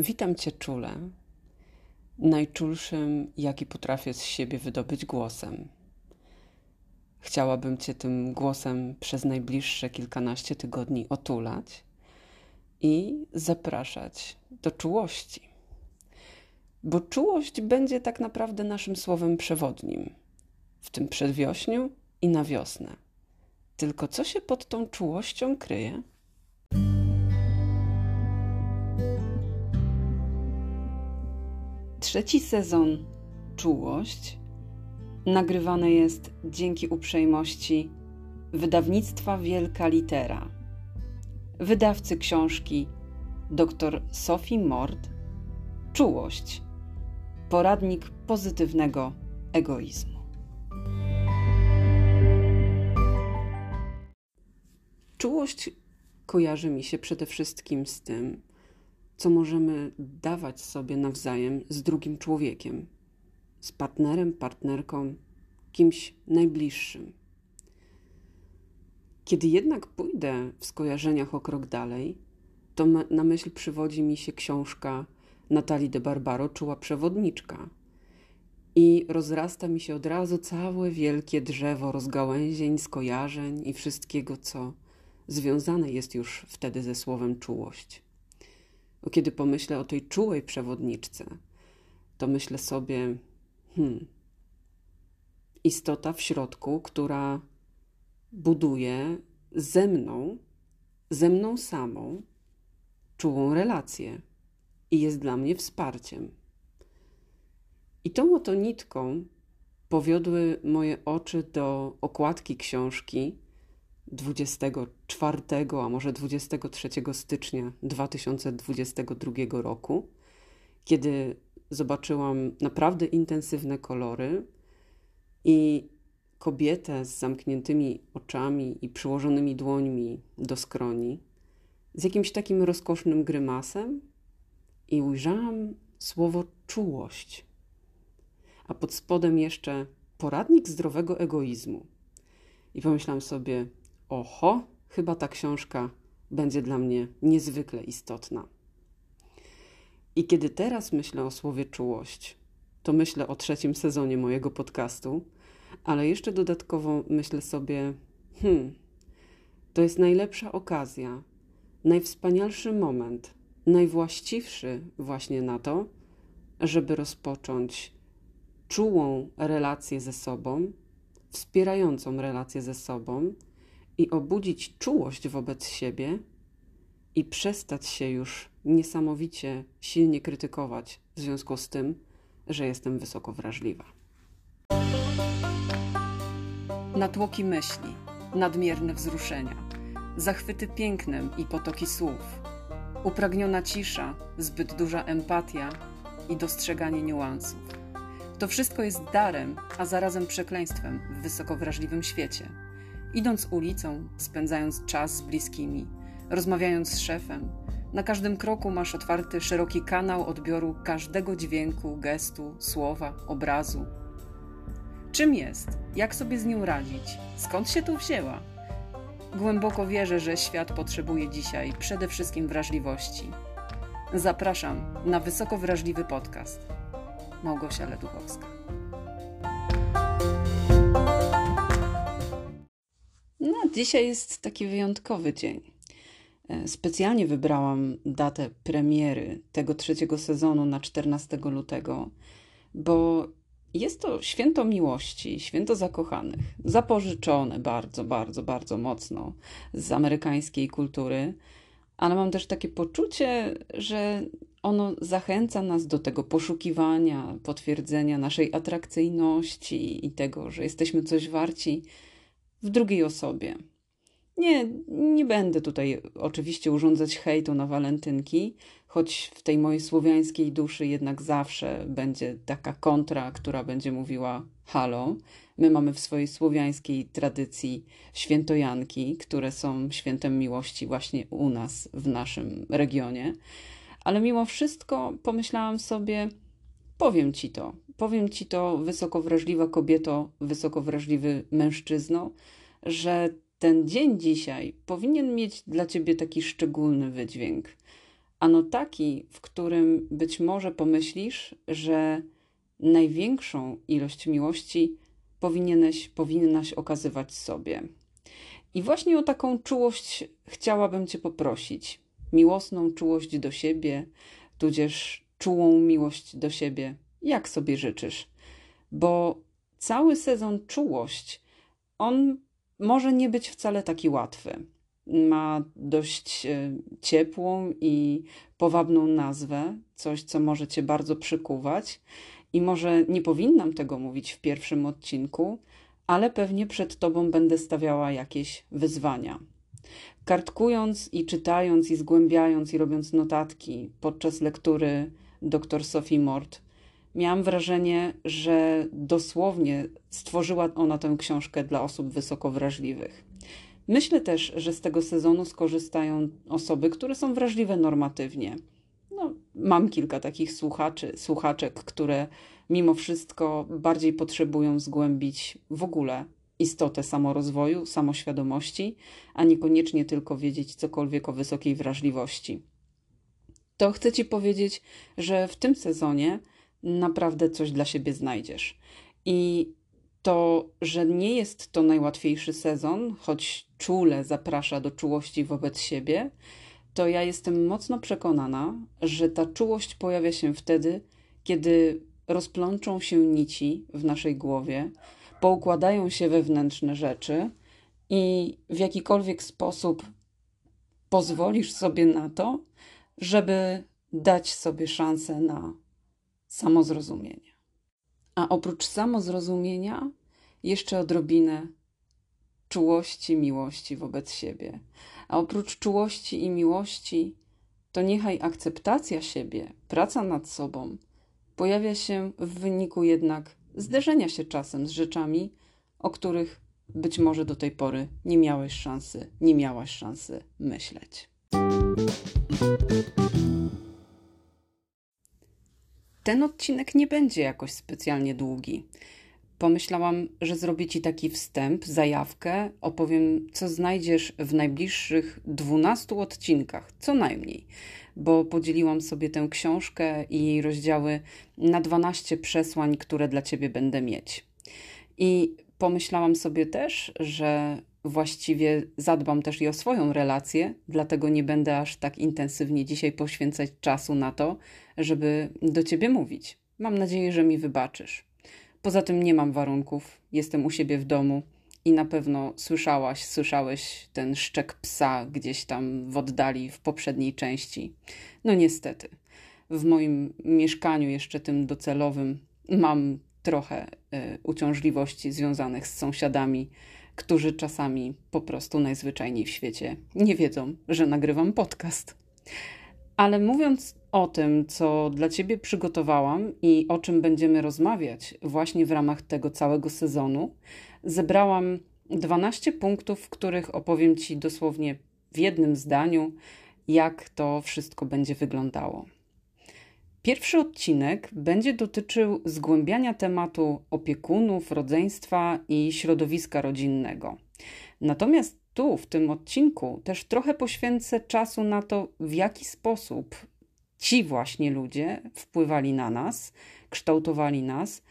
Witam Cię czule, najczulszym, jaki potrafię z siebie wydobyć głosem. Chciałabym Cię tym głosem przez najbliższe kilkanaście tygodni otulać i zapraszać do czułości. Bo czułość będzie tak naprawdę naszym słowem przewodnim w tym przedwiośniu i na wiosnę. Tylko co się pod tą czułością kryje? Trzeci sezon Czułość nagrywany jest dzięki uprzejmości wydawnictwa Wielka Litera, wydawcy książki dr Sophie Mord Czułość poradnik pozytywnego egoizmu. Czułość kojarzy mi się przede wszystkim z tym, co możemy dawać sobie nawzajem z drugim człowiekiem, z partnerem, partnerką, kimś najbliższym. Kiedy jednak pójdę w skojarzeniach o krok dalej, to na myśl przywodzi mi się książka Natalii de Barbaro, Czuła Przewodniczka. I rozrasta mi się od razu całe wielkie drzewo rozgałęzień, skojarzeń i wszystkiego, co związane jest już wtedy ze słowem czułość. Kiedy pomyślę o tej czułej przewodniczce, to myślę sobie, hmm, istota w środku, która buduje ze mną, ze mną samą, czułą relację i jest dla mnie wsparciem. I tą oto nitką powiodły moje oczy do okładki książki 24, a może 23 stycznia 2022 roku, kiedy zobaczyłam naprawdę intensywne kolory i kobietę z zamkniętymi oczami i przyłożonymi dłońmi do skroni, z jakimś takim rozkosznym grymasem, i ujrzałam słowo czułość, a pod spodem jeszcze poradnik zdrowego egoizmu. I pomyślałam sobie, oho, chyba ta książka będzie dla mnie niezwykle istotna. I kiedy teraz myślę o słowie czułość, to myślę o trzecim sezonie mojego podcastu, ale jeszcze dodatkowo myślę sobie, hmm, to jest najlepsza okazja, najwspanialszy moment, najwłaściwszy właśnie na to, żeby rozpocząć czułą relację ze sobą, wspierającą relację ze sobą i obudzić czułość wobec siebie i przestać się już niesamowicie silnie krytykować w związku z tym, że jestem wysoko wrażliwa. Natłoki myśli, nadmierne wzruszenia, zachwyty pięknem i potoki słów, upragniona cisza, zbyt duża empatia i dostrzeganie niuansów. To wszystko jest darem, a zarazem przekleństwem w wysoko wrażliwym świecie Idąc ulicą, spędzając czas z bliskimi, rozmawiając z szefem, na każdym kroku masz otwarty szeroki kanał odbioru każdego dźwięku, gestu, słowa, obrazu. Czym jest? Jak sobie z nią radzić? Skąd się tu wzięła? Głęboko wierzę, że świat potrzebuje dzisiaj przede wszystkim wrażliwości. Zapraszam na wysoko wrażliwy podcast. Małgosia Leduchowska. Dzisiaj jest taki wyjątkowy dzień. E, specjalnie wybrałam datę premiery tego trzeciego sezonu na 14 lutego, bo jest to święto miłości, święto zakochanych, zapożyczone bardzo, bardzo, bardzo mocno z amerykańskiej kultury, ale mam też takie poczucie, że ono zachęca nas do tego poszukiwania, potwierdzenia naszej atrakcyjności i tego, że jesteśmy coś warci w drugiej osobie. Nie, nie będę tutaj oczywiście urządzać hejtu na walentynki, choć w tej mojej słowiańskiej duszy jednak zawsze będzie taka kontra, która będzie mówiła halo. My mamy w swojej słowiańskiej tradycji świętojanki, które są świętem miłości właśnie u nas, w naszym regionie. Ale mimo wszystko pomyślałam sobie, powiem ci to, powiem ci to, wysoko wrażliwa kobieto, wysoko wrażliwy mężczyzno, że ten dzień dzisiaj powinien mieć dla ciebie taki szczególny wydźwięk. Ano taki, w którym być może pomyślisz, że największą ilość miłości powinieneś, powinnaś okazywać sobie. I właśnie o taką czułość chciałabym Cię poprosić. Miłosną czułość do siebie, tudzież czułą miłość do siebie, jak sobie życzysz. Bo cały sezon czułość, on może nie być wcale taki łatwy. Ma dość e, ciepłą i powabną nazwę, coś, co może Cię bardzo przykuwać. I może nie powinnam tego mówić w pierwszym odcinku, ale pewnie przed Tobą będę stawiała jakieś wyzwania. Kartkując i czytając i zgłębiając i robiąc notatki podczas lektury dr Sophie Mort, miałam wrażenie, że dosłownie stworzyła ona tę książkę dla osób wysoko wrażliwych. Myślę też, że z tego sezonu skorzystają osoby, które są wrażliwe normatywnie. No, mam kilka takich słuchaczy, słuchaczek, które mimo wszystko bardziej potrzebują zgłębić w ogóle istotę samorozwoju, samoświadomości, a niekoniecznie tylko wiedzieć cokolwiek o wysokiej wrażliwości. To chcę Ci powiedzieć, że w tym sezonie naprawdę coś dla siebie znajdziesz. I to, że nie jest to najłatwiejszy sezon, choć czule zaprasza do czułości wobec siebie, to ja jestem mocno przekonana, że ta czułość pojawia się wtedy, kiedy rozplączą się nici w naszej głowie, poukładają się wewnętrzne rzeczy i w jakikolwiek sposób pozwolisz sobie na to, żeby dać sobie szansę na samozrozumienie. A oprócz samozrozumienia, jeszcze odrobinę czułości, miłości wobec siebie. A oprócz czułości i miłości, to niechaj akceptacja siebie, praca nad sobą pojawia się w wyniku jednak zderzenia się czasem z rzeczami, o których być może do tej pory nie miałeś szansy, nie miałaś szansy myśleć. Ten odcinek nie będzie jakoś specjalnie długi. Pomyślałam, że zrobię Ci taki wstęp, zajawkę, opowiem, co znajdziesz w najbliższych 12 odcinkach, co najmniej, bo podzieliłam sobie tę książkę i jej rozdziały na 12 przesłań, które dla Ciebie będę mieć. I pomyślałam sobie też, że właściwie zadbam też i o swoją relację, dlatego nie będę aż tak intensywnie dzisiaj poświęcać czasu na to, żeby do ciebie mówić. Mam nadzieję, że mi wybaczysz. Poza tym nie mam warunków, jestem u siebie w domu i na pewno słyszałaś, słyszałeś ten szczek psa gdzieś tam w oddali w poprzedniej części. No niestety, w moim mieszkaniu, jeszcze tym docelowym, mam trochę y, uciążliwości związanych z sąsiadami, którzy czasami po prostu najzwyczajniej w świecie nie wiedzą, że nagrywam podcast. Ale mówiąc o tym, co dla Ciebie przygotowałam i o czym będziemy rozmawiać właśnie w ramach tego całego sezonu, zebrałam 12 punktów, w których opowiem Ci dosłownie w jednym zdaniu, jak to wszystko będzie wyglądało. Pierwszy odcinek będzie dotyczył zgłębiania tematu opiekunów, rodzeństwa i środowiska rodzinnego. Natomiast tu, w tym odcinku, też trochę poświęcę czasu na to, w jaki sposób ci właśnie ludzie wpływali na nas, kształtowali nas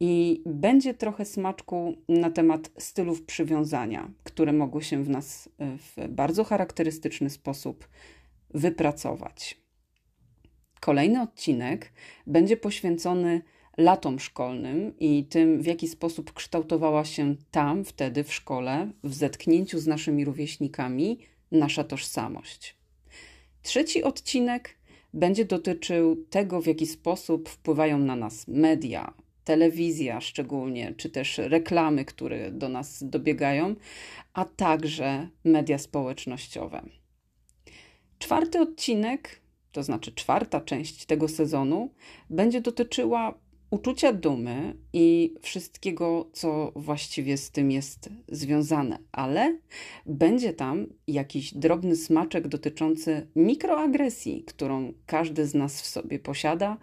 i będzie trochę smaczku na temat stylów przywiązania, które mogły się w nas w bardzo charakterystyczny sposób wypracować. Kolejny odcinek będzie poświęcony latom szkolnym i tym, w jaki sposób kształtowała się tam, wtedy w szkole, w zetknięciu z naszymi rówieśnikami, nasza tożsamość. Trzeci odcinek będzie dotyczył tego, w jaki sposób wpływają na nas media, telewizja szczególnie, czy też reklamy, które do nas dobiegają, a także media społecznościowe. Czwarty odcinek, to znaczy czwarta część tego sezonu, będzie dotyczyła uczucia dumy i wszystkiego, co właściwie z tym jest związane, ale będzie tam jakiś drobny smaczek dotyczący mikroagresji, którą każdy z nas w sobie posiada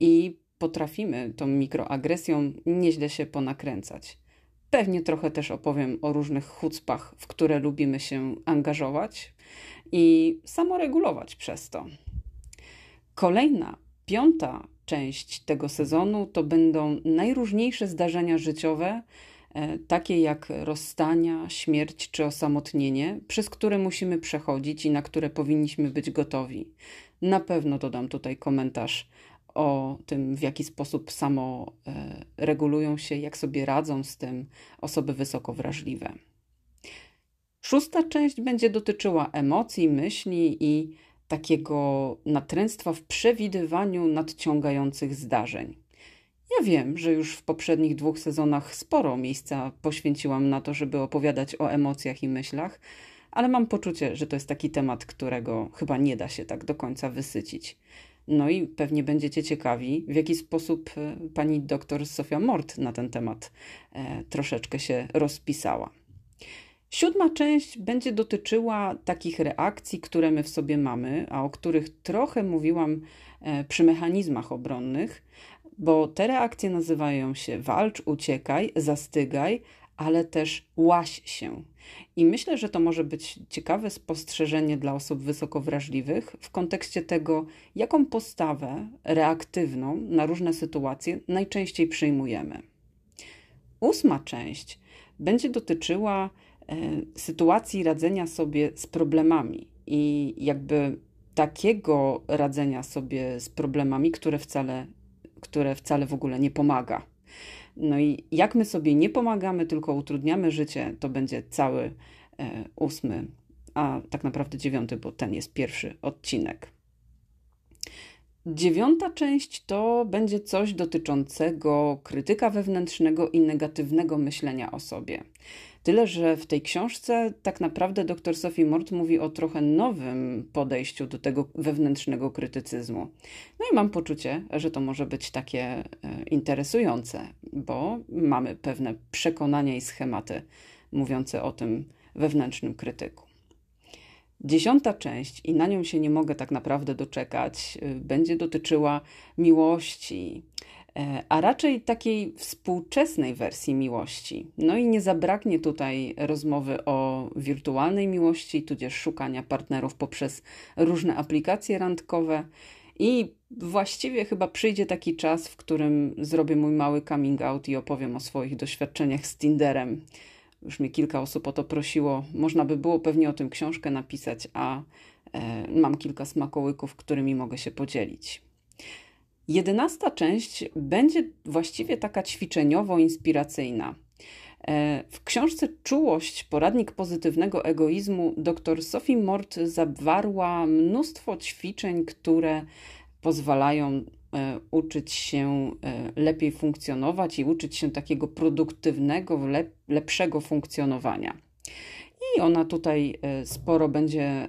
i potrafimy tą mikroagresją nieźle się ponakręcać. Pewnie trochę też opowiem o różnych chucpach, w które lubimy się angażować i samoregulować przez to. Kolejna, piąta część tego sezonu to będą najróżniejsze zdarzenia życiowe, e, takie jak rozstania, śmierć czy osamotnienie, przez które musimy przechodzić i na które powinniśmy być gotowi. Na pewno dodam tutaj komentarz o tym, w jaki sposób samo e, regulują się, jak sobie radzą z tym osoby wysoko wrażliwe. Szósta część będzie dotyczyła emocji, myśli i takiego natręctwa w przewidywaniu nadciągających zdarzeń. Ja wiem, że już w poprzednich dwóch sezonach sporo miejsca poświęciłam na to, żeby opowiadać o emocjach i myślach, ale mam poczucie, że to jest taki temat, którego chyba nie da się tak do końca wysycić. No i pewnie będziecie ciekawi, w jaki sposób e, pani doktor Sofia Mort na ten temat e, troszeczkę się rozpisała. Siódma część będzie dotyczyła takich reakcji, które my w sobie mamy, a o których trochę mówiłam e, przy mechanizmach obronnych, bo te reakcje nazywają się walcz, uciekaj, zastygaj, ale też łaś się. I myślę, że to może być ciekawe spostrzeżenie dla osób wysoko wrażliwych w kontekście tego, jaką postawę reaktywną na różne sytuacje najczęściej przyjmujemy. Ósma część będzie dotyczyła sytuacji radzenia sobie z problemami i jakby takiego radzenia sobie z problemami, które wcale, które wcale w ogóle nie pomaga. No i jak my sobie nie pomagamy, tylko utrudniamy życie, to będzie cały e, ósmy, a tak naprawdę dziewiąty, bo ten jest pierwszy odcinek. Dziewiąta część to będzie coś dotyczącego krytyka wewnętrznego i negatywnego myślenia o sobie. Tyle, że w tej książce tak naprawdę dr Sophie Mort mówi o trochę nowym podejściu do tego wewnętrznego krytycyzmu. No i mam poczucie, że to może być takie e, interesujące, bo mamy pewne przekonania i schematy mówiące o tym wewnętrznym krytyku. Dziesiąta część, i na nią się nie mogę tak naprawdę doczekać, e, będzie dotyczyła miłości, a raczej takiej współczesnej wersji miłości. No i nie zabraknie tutaj rozmowy o wirtualnej miłości, tudzież szukania partnerów poprzez różne aplikacje randkowe. I właściwie chyba przyjdzie taki czas, w którym zrobię mój mały coming out i opowiem o swoich doświadczeniach z Tinderem. Już mnie kilka osób o to prosiło. Można by było pewnie o tym książkę napisać, a e, mam kilka smakołyków, którymi mogę się podzielić. Jedenasta część będzie właściwie taka ćwiczeniowo-inspiracyjna. E, w książce Czułość, poradnik pozytywnego egoizmu, dr Sophie Mort zawarła mnóstwo ćwiczeń, które pozwalają e, uczyć się e, lepiej funkcjonować i uczyć się takiego produktywnego, lepszego funkcjonowania. I ona tutaj e, sporo będzie e,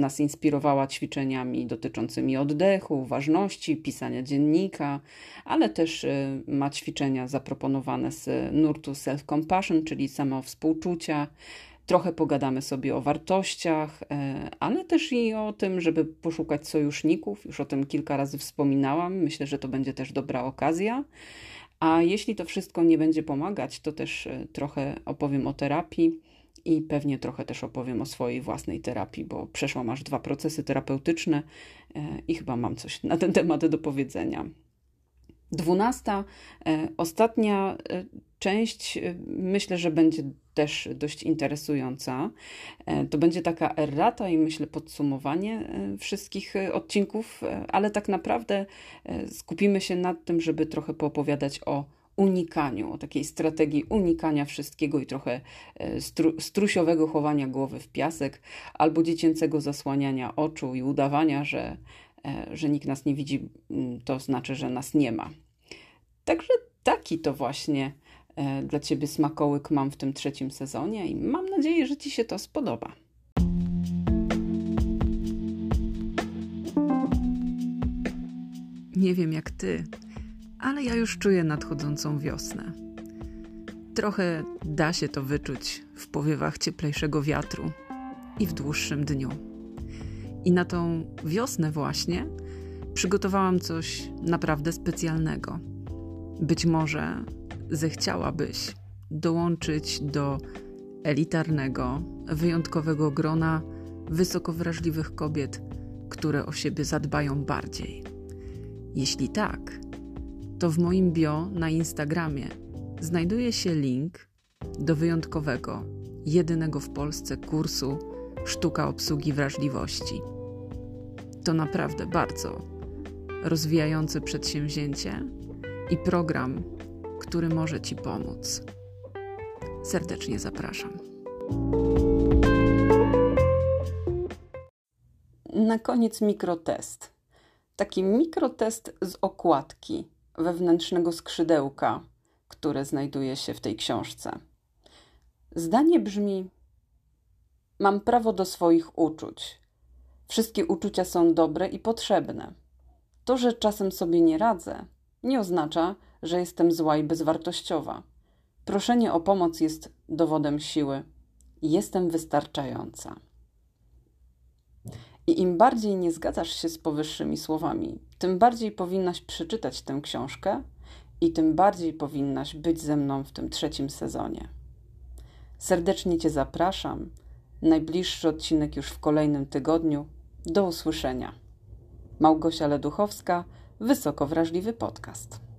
nas inspirowała ćwiczeniami dotyczącymi oddechu, ważności, pisania dziennika, ale też e, ma ćwiczenia zaproponowane z nurtu self-compassion, czyli samowspółczucia. Trochę pogadamy sobie o wartościach, ale też i o tym, żeby poszukać sojuszników. Już o tym kilka razy wspominałam. Myślę, że to będzie też dobra okazja. A jeśli to wszystko nie będzie pomagać, to też trochę opowiem o terapii i pewnie trochę też opowiem o swojej własnej terapii, bo przeszłam aż dwa procesy terapeutyczne e, i chyba mam coś na ten temat do powiedzenia. Dwunasta, e, ostatnia e, część, myślę, że będzie też dość interesująca. To będzie taka errata i myślę podsumowanie wszystkich odcinków, ale tak naprawdę skupimy się nad tym, żeby trochę poopowiadać o unikaniu, o takiej strategii unikania wszystkiego i trochę e, stru, strusiowego chowania głowy w piasek, albo dziecięcego zasłaniania oczu i udawania, że, e, że nikt nas nie widzi, mm, to znaczy, że nas nie ma. Także taki to właśnie e, dla Ciebie smakołyk mam w tym trzecim sezonie i mam nadzieję, że Ci się to spodoba. Nie wiem jak Ty, ale ja już czuję nadchodzącą wiosnę. Trochę da się to wyczuć w powiewach cieplejszego wiatru i w dłuższym dniu. I na tą wiosnę właśnie przygotowałam coś naprawdę specjalnego. Być może zechciałabyś dołączyć do elitarnego, wyjątkowego grona wysoko wrażliwych kobiet, które o siebie zadbają bardziej? Jeśli tak, to w moim bio na Instagramie znajduje się link do wyjątkowego, jedynego w Polsce kursu Sztuka obsługi wrażliwości. To naprawdę bardzo rozwijające przedsięwzięcie i program, który może Ci pomóc. Serdecznie zapraszam. Na koniec mikrotest. Taki mikrotest z okładki wewnętrznego skrzydełka, które znajduje się w tej książce. Zdanie brzmi: Mam prawo do swoich uczuć. Wszystkie uczucia są dobre i potrzebne. To, że czasem sobie nie radzę, nie oznacza, że jestem zła i bezwartościowa. Proszenie o pomoc jest dowodem siły. Jestem wystarczająca. I im bardziej nie zgadzasz się z powyższymi słowami, tym bardziej powinnaś przeczytać tę książkę i tym bardziej powinnaś być ze mną w tym trzecim sezonie. Serdecznie Cię zapraszam. Najbliższy odcinek już w kolejnym tygodniu. Do usłyszenia. Małgosia Leduchowska, Wysoko Wrażliwy Podcast.